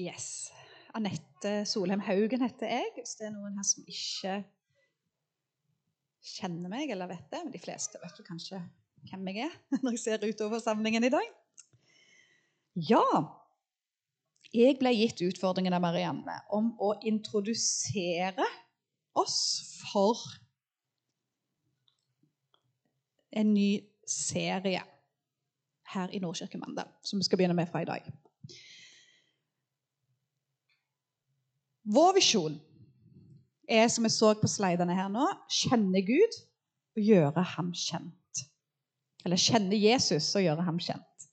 Yes. Anette Solheim Haugen heter jeg. Hvis det er noen her som ikke kjenner meg eller vet det, men de fleste vet jo kanskje hvem jeg er når jeg ser utover samlingen i dag. Ja, jeg ble gitt utfordringen av Marianne om å introdusere oss for en ny serie her i Nordkirke Mandal, som vi skal begynne med fra i dag. Vår visjon er, som vi så på slidene her nå, kjenne Gud og gjøre ham kjent. Eller kjenne Jesus og gjøre ham kjent.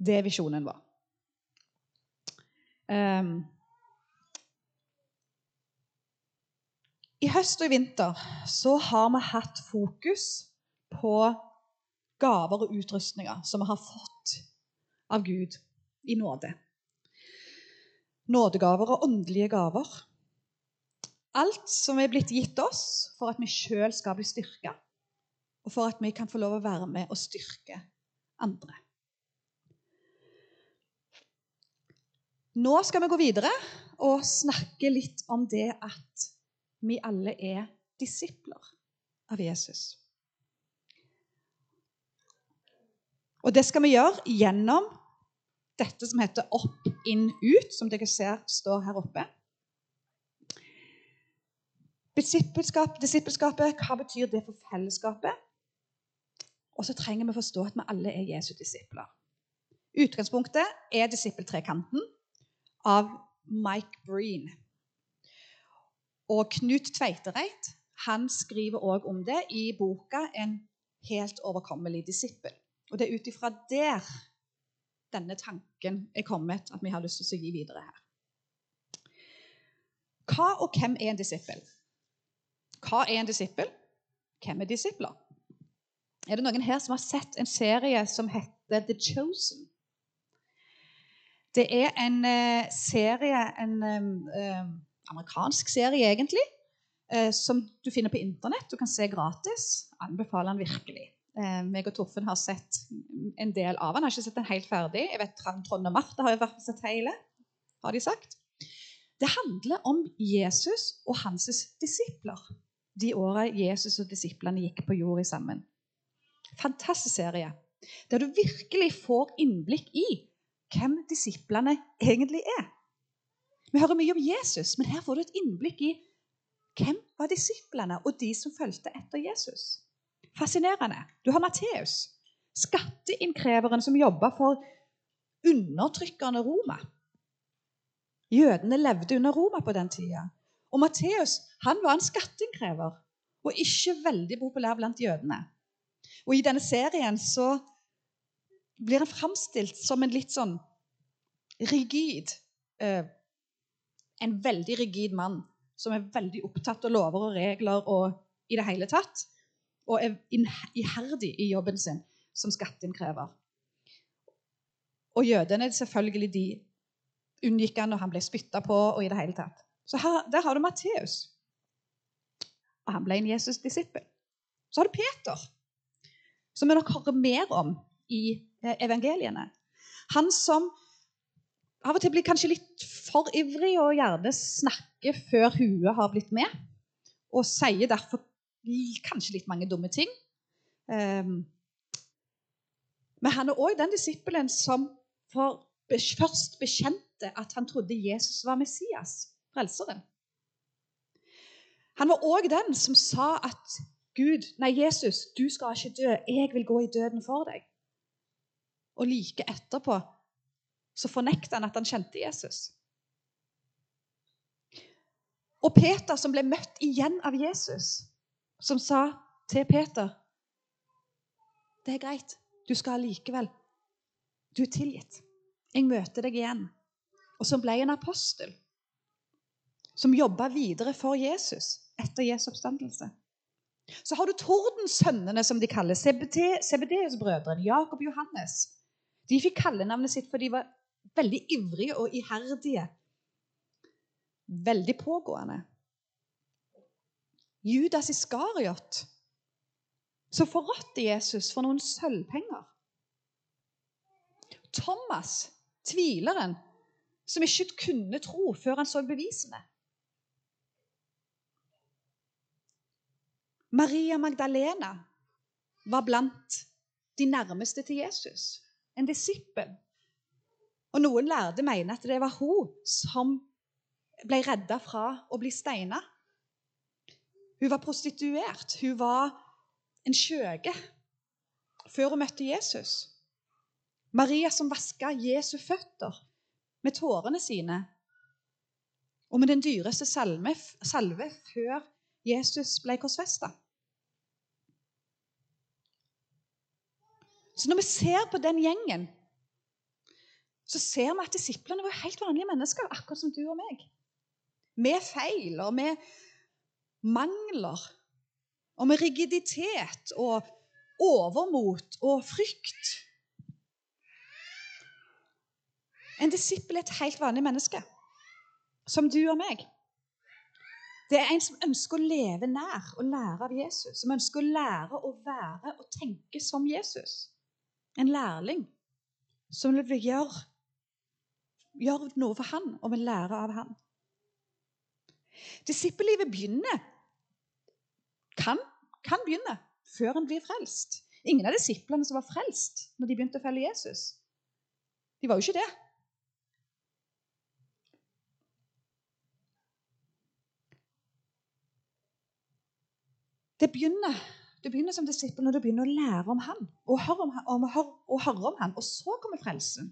Det er visjonen vår. Um, I høst og i vinter så har vi hatt fokus på gaver og utrustninger som vi har fått av Gud i nåde. Nådegaver og åndelige gaver. Alt som er blitt gitt oss for at vi sjøl skal bli styrka, og for at vi kan få lov å være med og styrke andre. Nå skal vi gå videre og snakke litt om det at vi alle er disipler av Jesus. Og det skal vi gjøre gjennom dette som heter opp, inn, ut, som dere ser står her oppe. Disippelskap, disippelskapet, hva betyr det for fellesskapet? Og så trenger vi å forstå at vi alle er Jesu disipler. Utgangspunktet er disippeltrekanten av Mike Breen. Og Knut Tveitereit han skriver òg om det i boka 'En helt overkommelig disippel'. Og det er ut ifra der denne tanken er kommet, at vi har lyst til å gi videre her. Hva og hvem er en disippel? Hva er en disippel? Hvem er disipler? Er det noen her som har sett en serie som heter The Chosen? Det er en uh, serie, en uh, amerikansk serie egentlig, som du finner på Internett. Du kan se gratis. Anbefaler den virkelig. Eh, meg og Torfinn har sett en del av. Jeg har ikke sett den helt ferdig. Jeg vet Trond og Martha har jo vært sett hele. har de sagt. Det handler om Jesus og hans disipler. De åra Jesus og disiplene gikk på jorda sammen. Fantastisk serie. Der du virkelig får innblikk i hvem disiplene egentlig er. Vi hører mye om Jesus, men her får du et innblikk i hvem var disiplene og de som fulgte etter Jesus. Fascinerende. Du har Matteus, skatteinnkreveren som jobba for undertrykkende Roma. Jødene levde under Roma på den tida. Og Matteus var en skatteinnkrever og ikke veldig populær blant jødene. Og I denne serien så blir han framstilt som en litt sånn rigid eh, En veldig rigid mann som er veldig opptatt av lover og regler og i det hele tatt og er iherdig i jobben sin som skatteinnkrever. Og jødene selvfølgelig de unngikk han når han ble spytta på. og i det hele tatt. Så her, Der har du Matteus. Og han ble en Jesus-disippel. Så har du Peter, som vi nok hører mer om i eh, evangeliene. Han som av og til blir kanskje litt for ivrig og gjerne snakker før huet har blitt med, og sier derfor kanskje litt mange dumme ting. Um, men han er òg den disippelen som først bekjente at han trodde Jesus var Messias, frelseren. Han var òg den som sa at Gud, nei, Jesus, du skal ikke dø. Jeg vil gå i døden for deg. Og like etterpå så fornekter han at han kjente Jesus. Og Peter, som ble møtt igjen av Jesus, som sa til Peter Det er greit, du skal likevel. Du er tilgitt. Jeg møter deg igjen. Og som ble en apostel. Som jobba videre for Jesus etter Jesu oppstandelse. Så har du Tordensønnene, som de kaller CBDs-brødrene, Jakob Johannes. De fikk kallenavnet sitt fordi de var veldig ivrige og iherdige. Veldig pågående. Judas Iskariot, som forrådte Jesus for noen sølvpenger. Thomas, tvileren, som ikke kunne tro før han så bevisene. Maria Magdalena var blant de nærmeste til Jesus. En disippel. Og noen lærde mener at det var hun som ble redda fra å bli steina. Hun var prostituert. Hun var en skjøge før hun møtte Jesus. Maria som vaska Jesu føtter med tårene sine og med den dyreste salve, salve før Jesus ble korsfesta. Så når vi ser på den gjengen, så ser vi at disiplene var helt vanlige mennesker, akkurat som du og meg. Med feil og med mangler. Og med rigiditet og overmot og frykt. En disippel er et helt vanlig menneske, som du og meg. Det er en som ønsker å leve nær og lære av Jesus. Som ønsker å lære å være og tenke som Jesus. En lærling som vil gjøre, gjøre noe for han og vil lære av han. Disippellivet begynner kan, kan begynne før en blir frelst. Ingen av disiplene som var frelst når de begynte å følge Jesus. De var jo ikke det. Det begynner, det begynner som disippel når du begynner å lære om han, og høre om, om, og høre om han, og så kommer frelsen.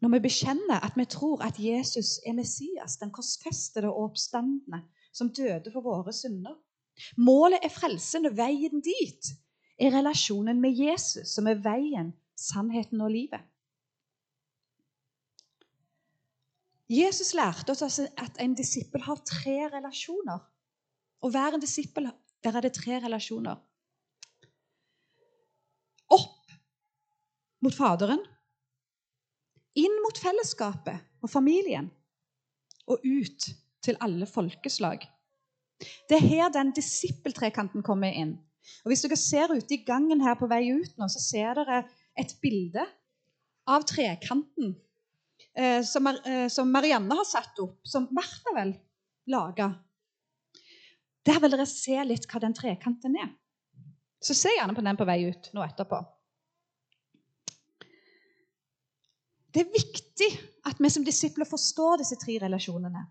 Når vi bekjenner at vi tror at Jesus er Messias, den korsfestede og oppstandende, som døde for våre synder. Målet er frelsen, og veien dit er relasjonen med Jesus, som er veien, sannheten og livet. Jesus lærte oss at en disippel har tre relasjoner. Og hver en disippel der er det tre relasjoner. Opp mot Faderen, inn mot fellesskapet og familien, og ut til alle folkeslag. Det er her den disippeltrekanten kommer inn. Og Hvis dere ser ute i gangen her på vei ut nå, så ser dere et bilde av trekanten eh, som, eh, som, Marianne har satt opp, som Martha vel laga der vil dere se litt hva den trekanten er. Så se gjerne på den på vei ut nå etterpå. Det er viktig at vi som disipler forstår disse tre relasjonene.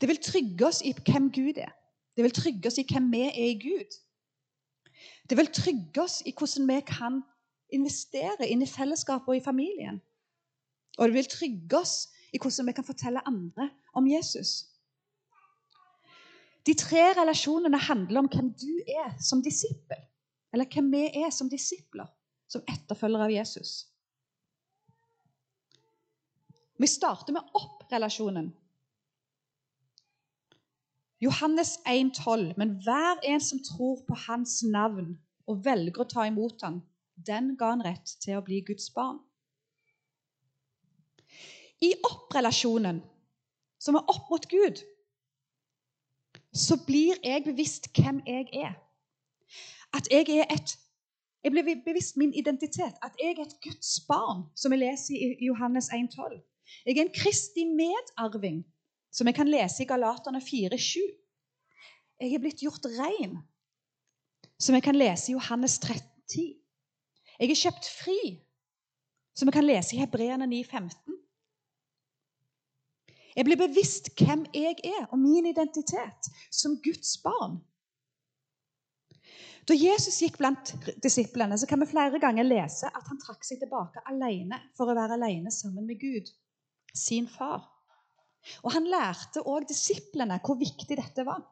Det vil trygge oss i hvem Gud er. Det vil trygge oss i hvem vi er i Gud. Det vil trygge oss i hvordan vi kan investere inn i fellesskapet og i familien. Og det vil trygge oss i hvordan vi kan fortelle andre om Jesus. De tre relasjonene handler om hvem du er som disippel. Eller hvem vi er som disipler, som etterfølgere av Jesus. Vi starter med opp-relasjonen. Johannes 1,12.: Men hver en som tror på Hans navn og velger å ta imot ham, den ga han rett til å bli Guds barn. I opp-relasjonen, som er opp mot Gud, så blir jeg bevisst hvem jeg er. At jeg er et Jeg blir bevisst min identitet. At jeg er et Guds barn, som vi leser i Johannes 1,12. Jeg er en Kristi medarving, som jeg kan lese i Galaterne 4,7. Jeg er blitt gjort rein, som jeg kan lese i Johannes 13,10. Jeg er kjøpt fri, som jeg kan lese i Hebreerne 9,15. Jeg blir bevisst hvem jeg er, og min identitet som Guds barn. Da Jesus gikk blant disiplene, så kan vi flere ganger lese at han trakk seg tilbake alene for å være alene sammen med Gud, sin far. Og Han lærte òg disiplene hvor viktig dette var.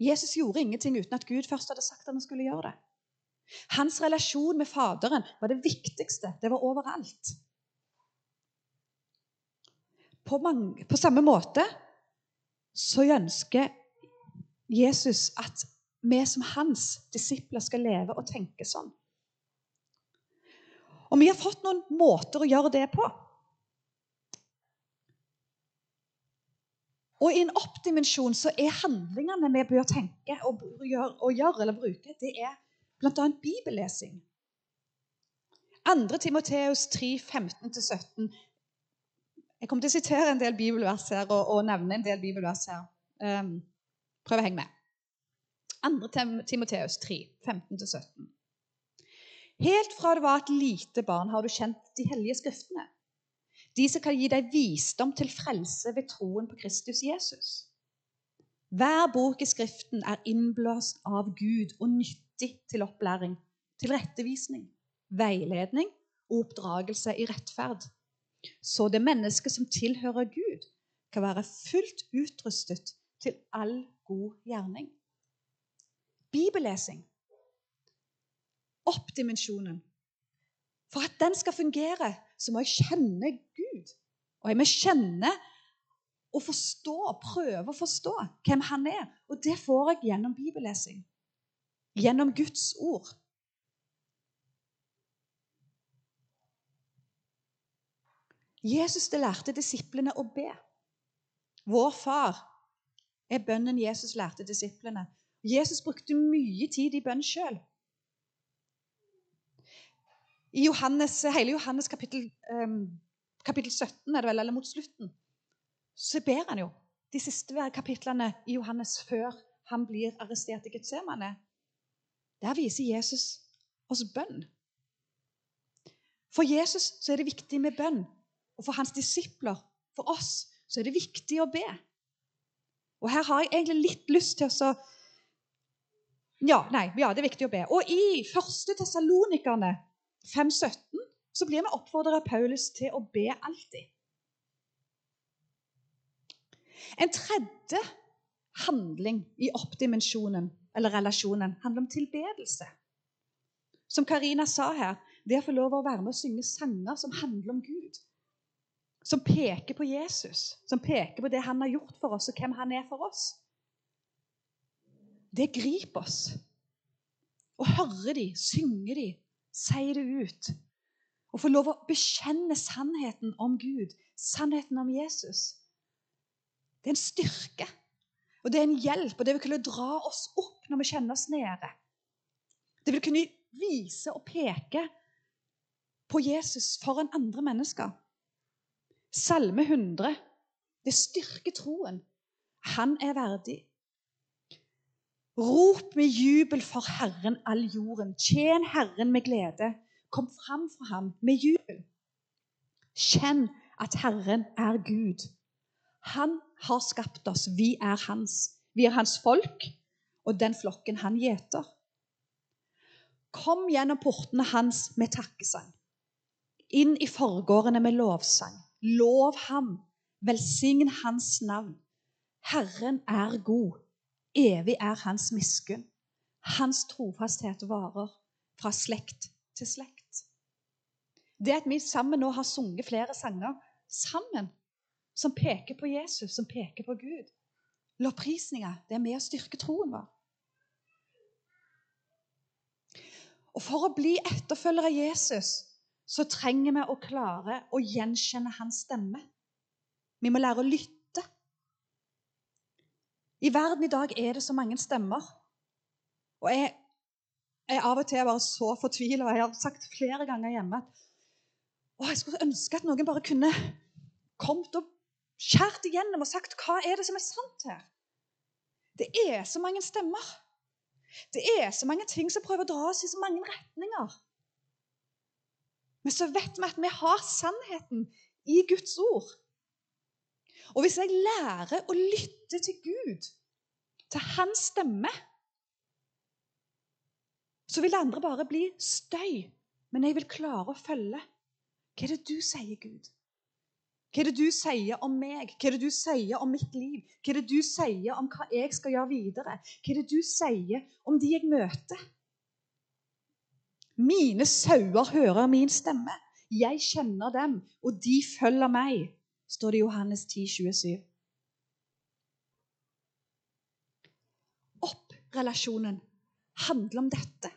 Jesus gjorde ingenting uten at Gud først hadde sagt at han skulle gjøre det. Hans relasjon med Faderen var det viktigste. Det var overalt. På, mange, på samme måte så ønsker Jesus at vi som hans disipler skal leve og tenke sånn. Og vi har fått noen måter å gjøre det på. Og I en oppdimensjon så er handlingene vi bør tenke og gjøre, og gjøre eller bruke, det er bl.a. bibellesing. 2. Timoteus 3, 15-17. Jeg kommer til å sitere en del bibelvers her og, og nevne en del bibelvers her. Um, prøv å henge med. 2. Timoteus 3, 15-17. Helt fra du var et lite barn, har du kjent de hellige skriftene. De som kan gi deg visdom til frelse ved troen på Kristus Jesus. Hver bok i Skriften er innblåst av Gud og nyttig til opplæring, tilrettevisning, veiledning og oppdragelse i rettferd så det mennesket som tilhører Gud, kan være fullt utrustet til all god gjerning. Bibellesing. Oppdimensjonen. For at den skal fungere, så må jeg kjenne Gud. Og jeg må kjenne og forstå, prøve å forstå hvem han er. Og det får jeg gjennom bibellesing. Gjennom Guds ord. Jesus det lærte disiplene å be. Vår far er bønnen Jesus lærte disiplene. Jesus brukte mye tid i bønn sjøl. I Johannes, hele Johannes kapittel, um, kapittel 17, er det vel, eller mot slutten, så ber han jo de siste kapitlene i Johannes før han blir arrestert i Getsemane. Der viser Jesus oss bønn. For Jesus så er det viktig med bønn og for hans disipler, for oss, så er det viktig å be. Og her har jeg egentlig litt lyst til å ja, nei, ja, det er viktig å be. Og i 1. Tessalonikerne 5,17 så blir vi oppfordret av Paulus til å be alltid. En tredje handling i oppdimensjonen, eller relasjonen, handler om tilbedelse. Som Karina sa her, det å få lov å være med og synge sanger som handler om Gud som peker på Jesus, som peker på det han har gjort for oss, og hvem han er for oss. Det griper oss. Å høre de, synge de, si det ut. Å få lov å bekjenne sannheten om Gud, sannheten om Jesus. Det er en styrke, og det er en hjelp, og det vil kunne dra oss opp når vi kjenner oss nede. Det vil kunne vise og peke på Jesus foran andre mennesker. Salme 100. Det styrker troen. Han er verdig. Rop med jubel for Herren all jorden. Tjen Herren med glede. Kom fram for ham med jubel. Kjenn at Herren er Gud. Han har skapt oss. Vi er hans. Vi er hans folk og den flokken han gjeter. Kom gjennom portene hans med takkesang. Inn i forgårdene med lovsang. Lov ham, velsign hans navn. Herren er god, evig er hans miskunn. Hans trofasthet varer fra slekt til slekt. Det at vi sammen nå har sunget flere sanger sammen, som peker på Jesus, som peker på Gud Lovprisninger, det er med å styrke troen vår. Og For å bli etterfølger av Jesus så trenger vi å klare å gjenkjenne hans stemme. Vi må lære å lytte. I verden i dag er det så mange stemmer. Og jeg er av og til bare så fortvila. Jeg har sagt flere ganger hjemme at å, jeg skulle ønske at noen bare kunne kommet og skjært igjennom og sagt hva er det som er sant her. Det er så mange stemmer. Det er så mange ting som prøver å dra oss i så mange retninger. Men så vet vi at vi har sannheten i Guds ord. Og hvis jeg lærer å lytte til Gud, til hans stemme, så vil det andre bare bli støy. Men jeg vil klare å følge. Hva er det du sier, Gud? Hva er det du sier om meg? Hva er det du sier om mitt liv? Hva er det du sier om hva jeg skal gjøre videre? Hva er det du sier om de jeg møter? Mine sauer hører min stemme. Jeg kjenner dem, og de følger meg, står det i Johannes 10, 27. Opprelasjonen handler om dette.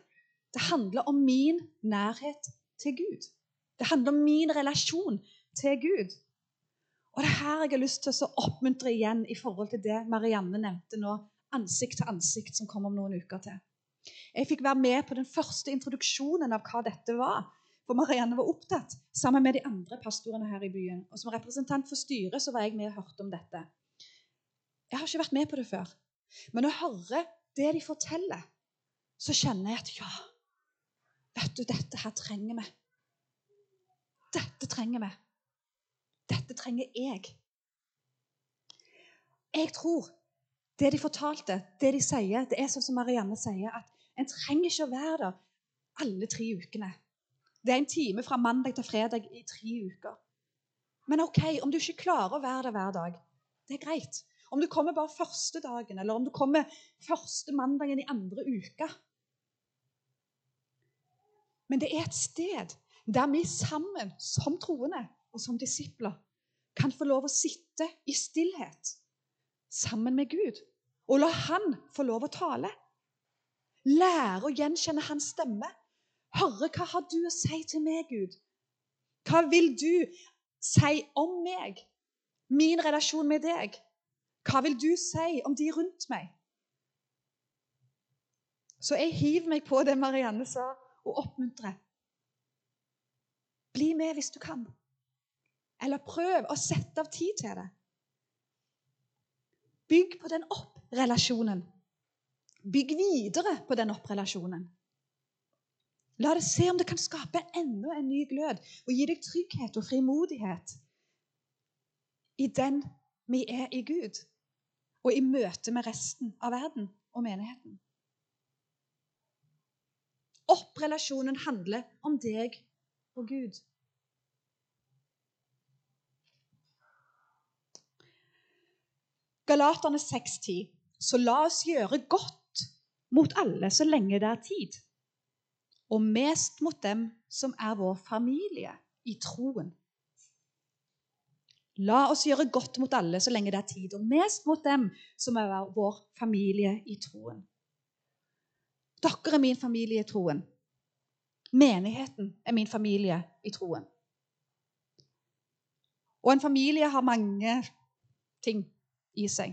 Det handler om min nærhet til Gud. Det handler om min relasjon til Gud. Og det er her jeg har lyst til å oppmuntre igjen i forhold til det Marianne nevnte nå, ansikt til ansikt, som kommer om noen uker til. Jeg fikk være med på den første introduksjonen av hva dette var. For Marianne var opptatt sammen med de andre pastorene her i byen. Og som representant for styret så var jeg med og hørte om dette. Jeg har ikke vært med på det før. Men å høre det de forteller, så kjenner jeg at ja, vet du, dette her trenger vi. Dette trenger vi. Dette trenger jeg. Jeg tror det de fortalte, det de sier, det er sånn som Marianne sier, at en trenger ikke å være der alle tre ukene. Det er en time fra mandag til fredag i tre uker. Men ok, om du ikke klarer å være der hver dag, det er greit. Om du kommer bare første dagen, eller om du kommer første mandagen i andre uka. Men det er et sted der vi sammen, som troende og som disipler, kan få lov å sitte i stillhet sammen med Gud og la Han få lov å tale. Lære å gjenkjenne Hans stemme. Høre hva har du å si til meg, Gud? Hva vil du si om meg? Min relasjon med deg? Hva vil du si om de rundt meg? Så jeg hiver meg på det Marianne sa, og oppmuntre. Bli med hvis du kan. Eller prøv å sette av tid til det. Bygg på den opp-relasjonen. Bygg videre på den opp-relasjonen. La det se om det kan skape enda en ny glød og gi deg trygghet og frimodighet i den vi er i Gud, og i møte med resten av verden og menigheten. Opp-relasjonen handler om deg og Gud. Galaterne 6,10. Så la oss gjøre godt mot alle så lenge det er tid, og mest mot dem som er vår familie i troen. La oss gjøre godt mot alle så lenge det er tid, og mest mot dem som er vår familie i troen. Dere er min familie i troen. Menigheten er min familie i troen. Og en familie har mange ting i seg.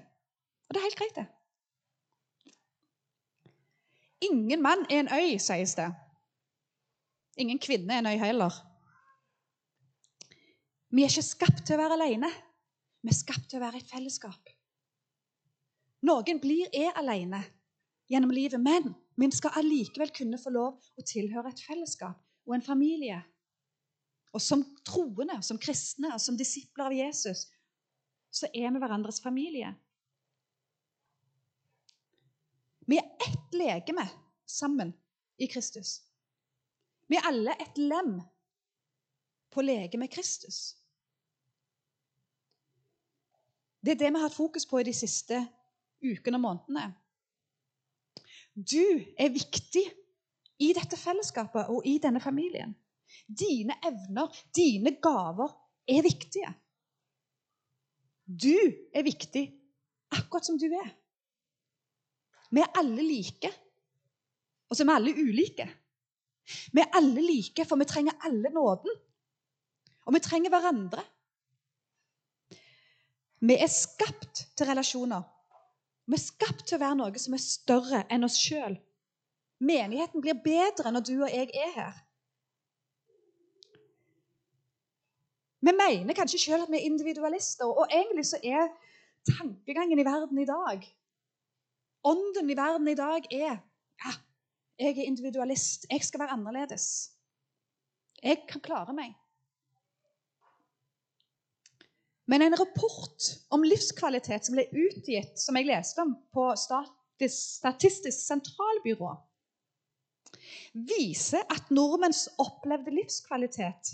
Og det er helt greit, det. Ingen mann er en øy, sies det. Ingen kvinne er en øy heller. Vi er ikke skapt til å være alene. Vi er skapt til å være i et fellesskap. Noen blir er alene gjennom livet, men vi skal allikevel kunne få lov å tilhøre et fellesskap og en familie. Og som troende, som kristne og som disipler av Jesus så er vi hverandres familie. Vi er ett legeme sammen i Kristus. Vi er alle et lem på legemet Kristus. Det er det vi har hatt fokus på i de siste ukene og månedene. Du er viktig i dette fellesskapet og i denne familien. Dine evner, dine gaver, er viktige. Du er viktig akkurat som du er. Vi er alle like, og så er vi alle ulike. Vi er alle like, for vi trenger alle nåden. Og vi trenger hverandre. Vi er skapt til relasjoner. Vi er skapt til å være noe som er større enn oss sjøl. Menigheten blir bedre når du og jeg er her. Vi mener kanskje sjøl at vi er individualister, og egentlig så er tankegangen i verden i dag Ånden i verden i dag er ja, jeg er individualist. Jeg skal være annerledes. Jeg kan klare meg. Men en rapport om livskvalitet som ble utgitt, som jeg leste om på Statistisk sentralbyrå, viser at nordmenns opplevde livskvalitet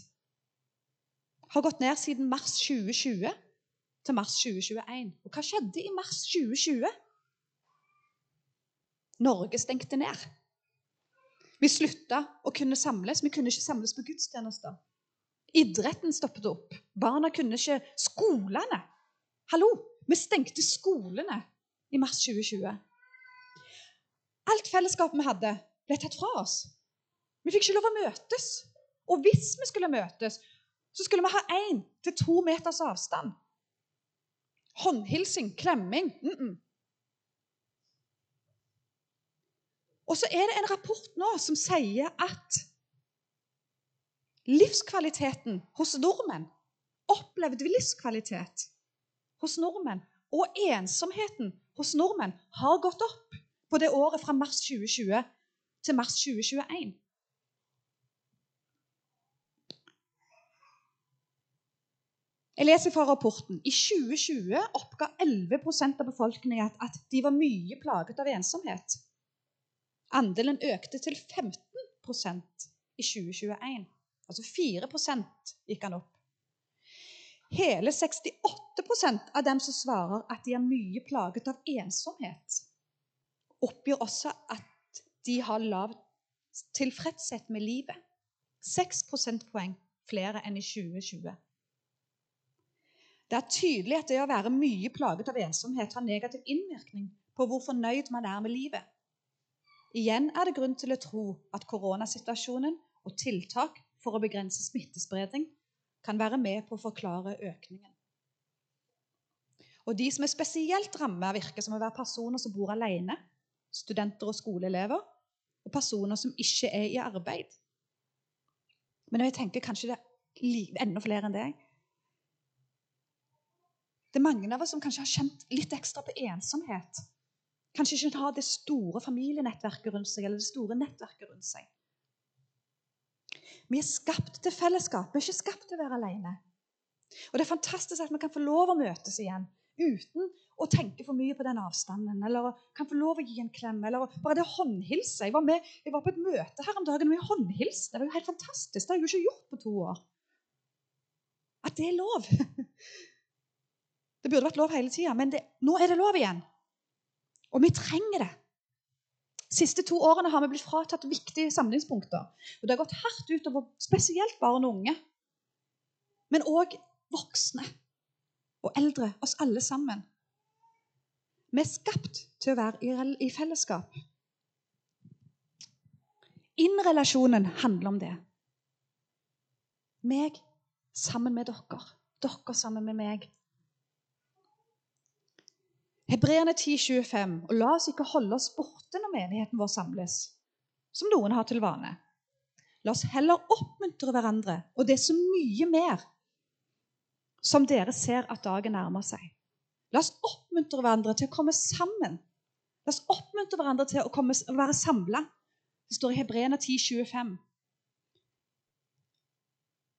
har gått ned siden mars 2020 til mars 2021. Og hva skjedde i mars 2020? Norge stengte ned. Vi slutta å kunne samles. Vi kunne ikke samles på gudstjenester. Idretten stoppet opp. Barna kunne ikke Skolene! Hallo! Vi stengte skolene i mars 2020. Alt fellesskapet vi hadde, ble tatt fra oss. Vi fikk ikke lov å møtes. Og hvis vi skulle møtes, så skulle vi ha én til to meters avstand. Håndhilsing, klemming mm -mm. Og så er det en rapport nå som sier at livskvaliteten hos nordmenn Opplevde vi livskvalitet hos nordmenn? Og ensomheten hos nordmenn har gått opp på det året fra mars 2020 til mars 2021. Jeg leser fra rapporten. I 2020 oppga 11% av befolkningen at de var mye plaget av ensomhet. Andelen økte til 15% i 2021. Altså 4 gikk han opp. Hele 68% av dem som svarer at de er mye plaget av ensomhet, oppgir også at de har lav tilfredshet med livet. 6 prosentpoeng flere enn i 2020. Det er tydelig at det å være mye plaget av ensomhet har negativ innvirkning på hvor fornøyd man er med livet. Igjen er det grunn til å tro at koronasituasjonen og tiltak for å begrense smittespredning kan være med på å forklare økningen. Og De som er spesielt rammet, virker som å være personer som bor alene, studenter og skoleelever, og personer som ikke er i arbeid. Men jeg tenker kanskje det er enda flere enn det. Det er mange av oss som kanskje har kjent litt ekstra på ensomhet. Kanskje ikke har det store familienettverket rundt seg eller det store nettverket rundt seg. Vi er skapt til fellesskap, vi er ikke skapt til å være alene. Og Det er fantastisk at vi kan få lov å møtes igjen uten å tenke for mye på den avstanden. Eller kan få lov å gi en klem. Eller bare det å håndhilse. Jeg var, med, jeg var på et møte her om dagen og vi håndhilste. Det var jo helt fantastisk. Det har jeg jo ikke gjort på to år. At det er lov. Det burde vært lov hele tida, men det, nå er det lov igjen. Og vi trenger det. Siste to årene har vi blitt fratatt viktige samlingspunkter. Og Det har gått hardt utover spesielt barn og unge, men òg voksne og eldre, oss alle sammen. Vi er skapt til å være i fellesskap. Innrelasjonen handler om det. Meg sammen med dere. Dere sammen med meg. Hebreerne 10,25. Og la oss ikke holde oss borte når menigheten vår samles, som noen har til vane. La oss heller oppmuntre hverandre, og det er så mye mer som dere ser at dagen nærmer seg. La oss oppmuntre hverandre til å komme sammen. La oss oppmuntre hverandre til å, komme, å være samla. Det står i Hebreerne 10,25.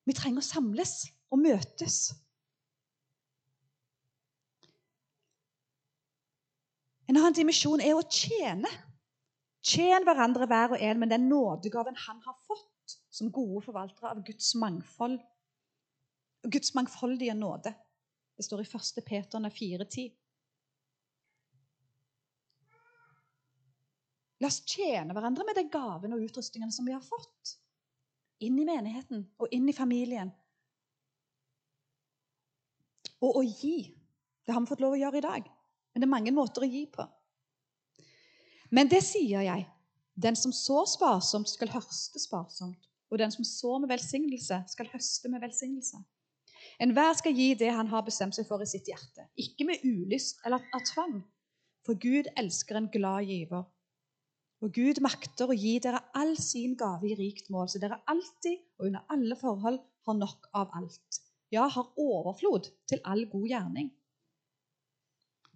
Vi trenger å samles og møtes. En annen dimensjon er å tjene. Tjen hverandre hver og en med den nådegaven han har fått som gode forvaltere av Guds mangfold. Guds mangfoldige nåde. Det står i 1. Peterne 4,10. La oss tjene hverandre med de gavene og utrustningene som vi har fått. Inn i menigheten og inn i familien. Og å gi. Det har vi fått lov å gjøre i dag. Men det er mange måter å gi på. Men det sier jeg. Den som sår sparsomt, skal høste sparsomt. Og den som sår med velsignelse, skal høste med velsignelse. Enhver skal gi det han har bestemt seg for i sitt hjerte, ikke med ulyst eller av tvang. For Gud elsker en glad giver. Og Gud makter å gi dere all sin gave i rikt mål, så dere alltid og under alle forhold har nok av alt. Ja, har overflod til all god gjerning.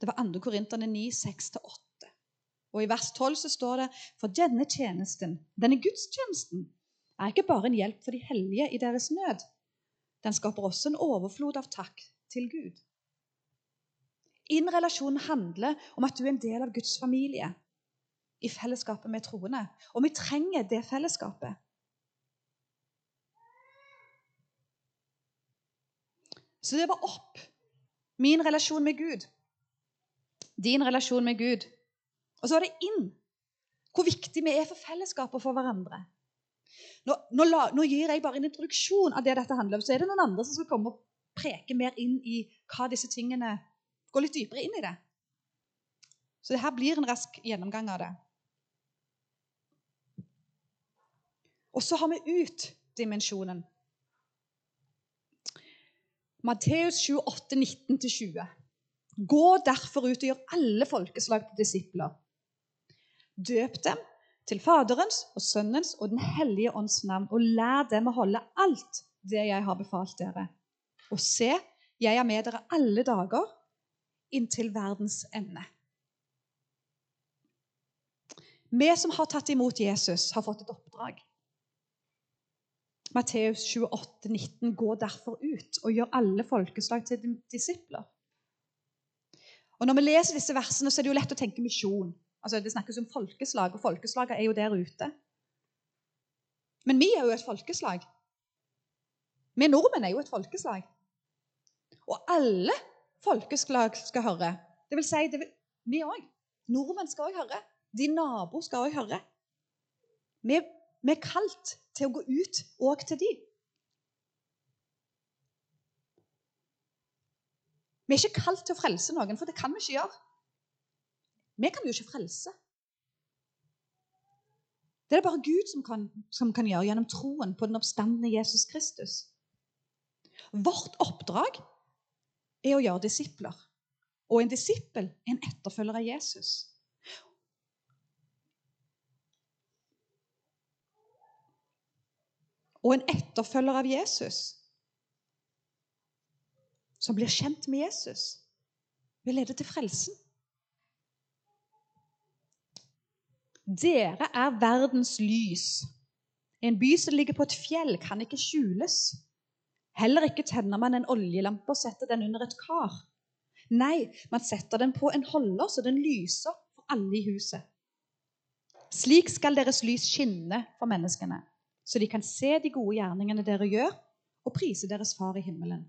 Det var 2. Korinterne 9, 6-8. Og I vers 12 så står det for denne tjenesten, denne gudstjenesten, er ikke bare en hjelp for de hellige i deres nød. Den skaper også en overflod av takk til Gud. Innrelasjonen handler om at du er en del av Guds familie i fellesskapet med troende. Og vi trenger det fellesskapet. Så det var opp. Min relasjon med Gud din relasjon med Gud. Og så er det inn. Hvor viktig vi er for fellesskapet og for hverandre. Nå, nå, nå, gir jeg bare en introduksjon av det dette handler om. Så er det noen andre som skal komme og preke mer inn i hva disse tingene Gå litt dypere inn i det. Så det her blir en rask gjennomgang av det. Og så har vi ut-dimensjonen. Matteus 28, 19-20. Gå derfor ut og gjør alle folkeslag til disipler. Døp dem til Faderens og Sønnens og Den hellige ånds navn, og lær dem å holde alt det jeg har befalt dere. Og se, jeg er med dere alle dager inntil verdens ende. Vi som har tatt imot Jesus, har fått et oppdrag. Matteus 28, 19, Gå derfor ut og gjør alle folkeslag til disipler. Og Når vi leser disse versene, så er det jo lett å tenke misjon. Altså, Det snakkes om folkeslag, og folkeslaget er jo der ute. Men vi er jo et folkeslag. Vi nordmenn er jo et folkeslag. Og alle folkeslag skal høre. Det vil si, det vil, vi òg. Nordmenn skal òg høre. Din nabo skal òg høre. Vi, vi, er kalt til å gå ut òg til de. Vi er ikke kalt til å frelse noen, for det kan vi ikke gjøre. Vi kan jo ikke frelse. Det er det bare Gud som kan, som kan gjøre gjennom troen på den oppstandende Jesus Kristus. Vårt oppdrag er å gjøre disipler. Og en disippel er en etterfølger av Jesus. Og en etterfølger av Jesus som blir kjent med Jesus, vil lede til frelsen. Dere er verdens lys. En by som ligger på et fjell, kan ikke skjules. Heller ikke tenner man en oljelampe og setter den under et kar. Nei, man setter den på en holder, så den lyser for alle i huset. Slik skal deres lys skinne for menneskene, så de kan se de gode gjerningene dere gjør, og prise deres Far i himmelen.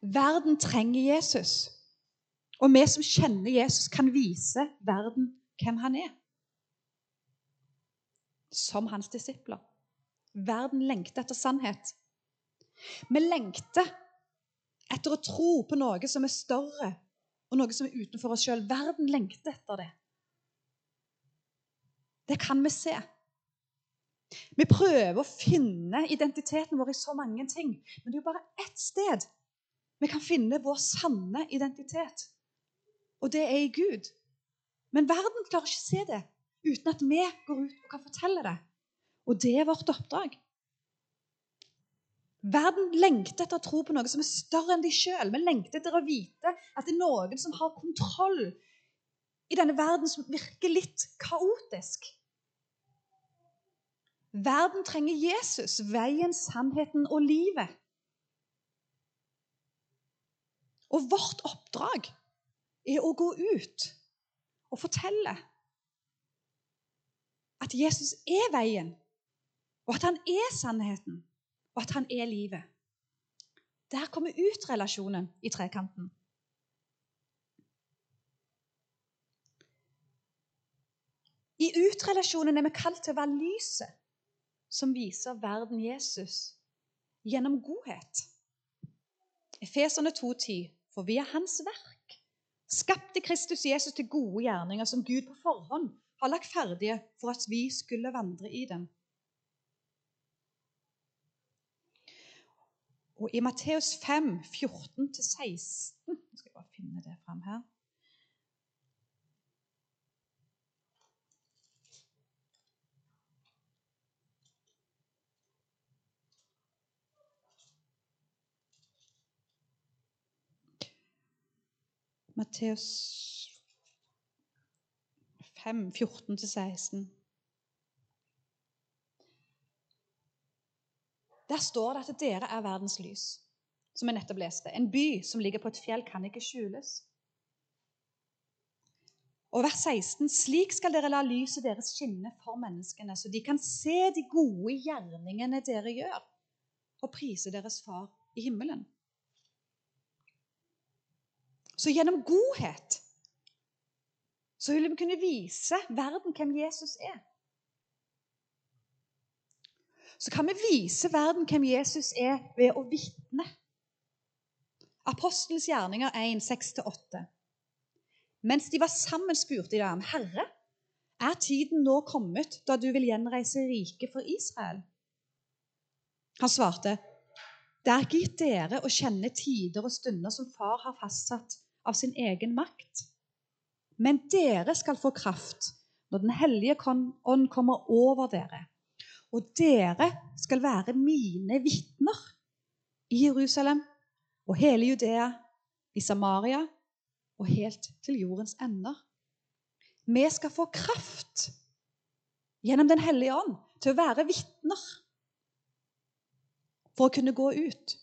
Verden trenger Jesus. Og vi som kjenner Jesus, kan vise verden hvem han er. Som hans disipler. Verden lengter etter sannhet. Vi lengter etter å tro på noe som er større, og noe som er utenfor oss sjøl. Verden lengter etter det. Det kan vi se. Vi prøver å finne identiteten vår i så mange ting, men det er jo bare ett sted vi kan finne vår sanne identitet og det er i Gud. Men verden klarer ikke å se det uten at vi går ut og kan fortelle det. Og det er vårt oppdrag. Verden lengter etter å tro på noe som er større enn de sjøl. Vi lengter etter å vite at det er noen som har kontroll i denne verden som virker litt kaotisk. Verden trenger Jesus, veien, sannheten og livet. Og vårt oppdrag er å gå ut og fortelle at Jesus er veien, og at han er sannheten, og at han er livet. Der kommer ut-relasjonen i trekanten. I ut-relasjonen er vi kalt til å være lyset som viser verden Jesus gjennom godhet. Efeserne 2,10.: For vi er Hans verk skapte Kristus Jesus til gode gjerninger som Gud på forhånd har lagt ferdige for at vi skulle vandre i dem. Og I Matteus 5, 14-16 Nå skal jeg bare finne det fram her. Matteus 5, 14-16. Der står det at dere er verdens lys, som jeg nettopp leste. En by som ligger på et fjell, kan ikke skjules. Og vers 16.: Slik skal dere la lyset deres skinne for menneskene, så de kan se de gode gjerningene dere gjør, og prise deres Far i himmelen. Så gjennom godhet så vil vi kunne vise verden hvem Jesus er. Så kan vi vise verden hvem Jesus er, ved å vitne. Apostelens gjerninger 1, 6-8. Mens de var sammen, spurte de ham, Herre, er tiden nå kommet da du vil gjenreise riket for Israel? Han svarte, det er gitt dere å kjenne tider og stunder som far har fastsatt av sin egen makt. Men dere skal få kraft når Den hellige ånd kommer over dere. Og dere skal være mine vitner i Jerusalem og hele Judea, i Samaria og helt til jordens ender. Vi skal få kraft gjennom Den hellige ånd til å være vitner for å kunne gå ut.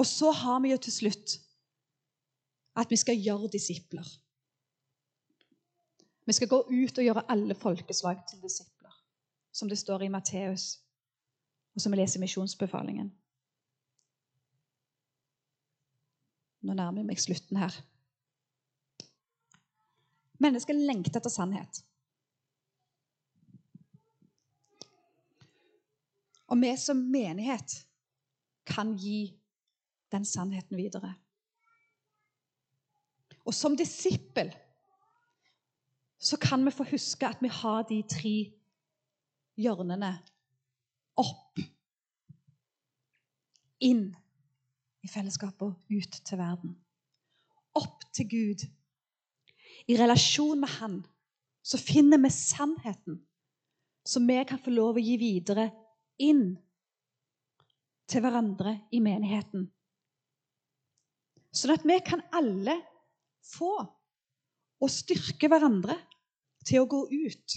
Og så har vi jo til slutt at vi skal gjøre disipler. Vi skal gå ut og gjøre alle folkeslag til disipler, som det står i Matteus, og som vi leser i misjonsbefalingen. Nå nærmer jeg meg slutten her. Mennesker lengter etter sannhet. Og vi som menighet kan gi den sannheten videre. Og som disippel så kan vi få huske at vi har de tre hjørnene opp, inn i fellesskapet og ut til verden. Opp til Gud. I relasjon med Han så finner vi sannheten som vi kan få lov å gi videre inn til hverandre i menigheten. Sånn at vi kan alle få og styrke hverandre til å gå ut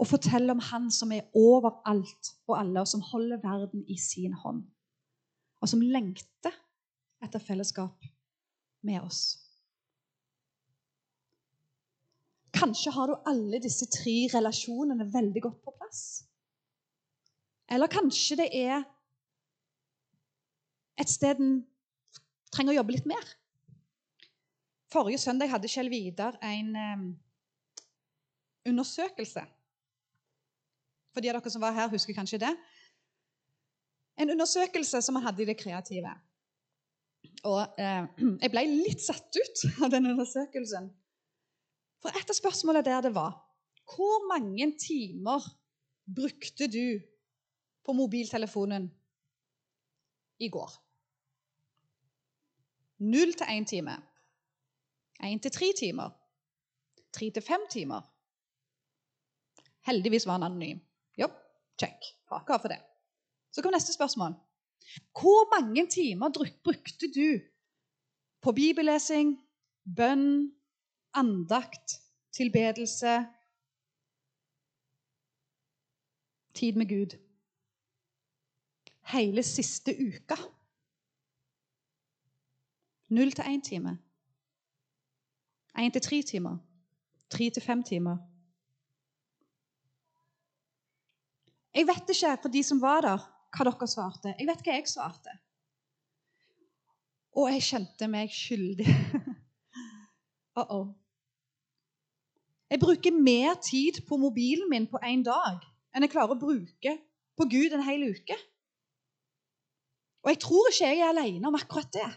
og fortelle om Han som er over alt og alle, og som holder verden i sin hånd. Og som lengter etter fellesskap med oss. Kanskje har du alle disse tre relasjonene veldig godt på plass. Eller kanskje det er et sted en trenger å jobbe litt mer. Forrige søndag hadde Kjell Vidar en um, undersøkelse. For de av dere som var her, husker kanskje det. En undersøkelse som han hadde i det kreative. Og eh, jeg ble litt satt ut av den undersøkelsen. For et av spørsmålene der det var Hvor mange timer brukte du på mobiltelefonen i går. Null til én time. Én til tre timer. Tre til fem timer. Heldigvis var han anonym. Jo, check. Haka for det. Så kom neste spørsmål. Hvor mange timer brukte du på bibellesing, bønn, andakt, tilbedelse, tid med Gud? hele siste uka. Null til én time. Én til tre timer. Tre til fem timer. Jeg vet ikke, for de som var der, hva dere svarte. Jeg vet hva jeg svarte. Og jeg kjente meg skyldig. uh -oh. Jeg bruker mer tid på mobilen min på én dag enn jeg klarer å bruke på Gud en hel uke. Og jeg tror ikke jeg er alene om akkurat det.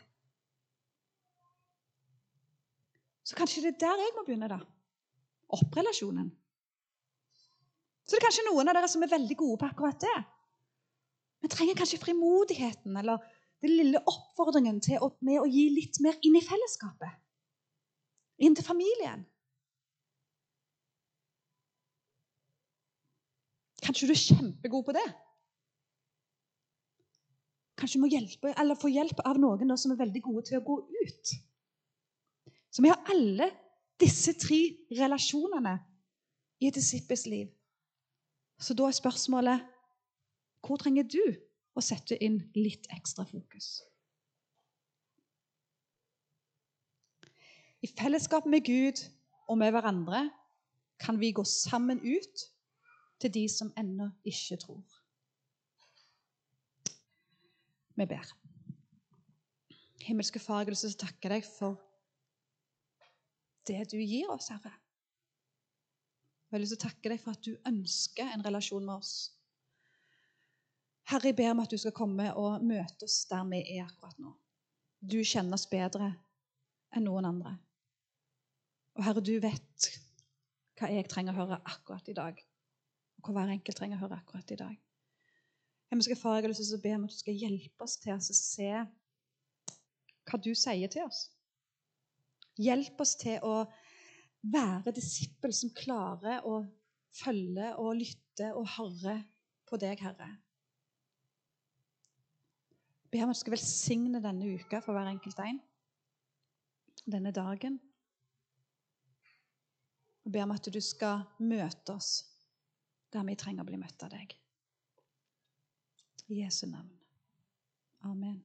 Så kanskje det er der jeg må begynne, da. Opp relasjonen. Så det er kanskje noen av dere som er veldig gode på akkurat det. Vi trenger kanskje frimodigheten eller den lille oppfordringen til å, med å gi litt mer inn i fellesskapet. Inn til familien. Kanskje du er kjempegod på det. Kanskje du må hjelpe, eller få hjelp av noen som er veldig gode til å gå ut. Så vi har alle disse tre relasjonene i et disippels liv. Så da er spørsmålet hvor trenger du å sette inn litt ekstra fokus? I fellesskap med Gud og med hverandre kan vi gå sammen ut til de som ennå ikke tror. Vi ber. Himmelske Far, jeg vil takke deg for det du gir oss, Herre. Jeg har lyst til å takke deg for at du ønsker en relasjon med oss. Herre, jeg ber om at du skal komme og møte oss der vi er akkurat nå. Du kjenner oss bedre enn noen andre. Og Herre, du vet hva jeg trenger å høre akkurat i dag, og hva hver enkelt trenger å høre akkurat i dag. Himmelske Far, jeg har lyst til å be om at du skal hjelpe oss til å se hva du sier til oss. Hjelp oss til å være disippel som klarer å følge og lytte og høre på deg, Herre. Ber om at du skal velsigne denne uka for hver enkelt en. Denne dagen. Og ber om at du skal møte oss der vi trenger å bli møtt av deg. I Jesu navn. Amen.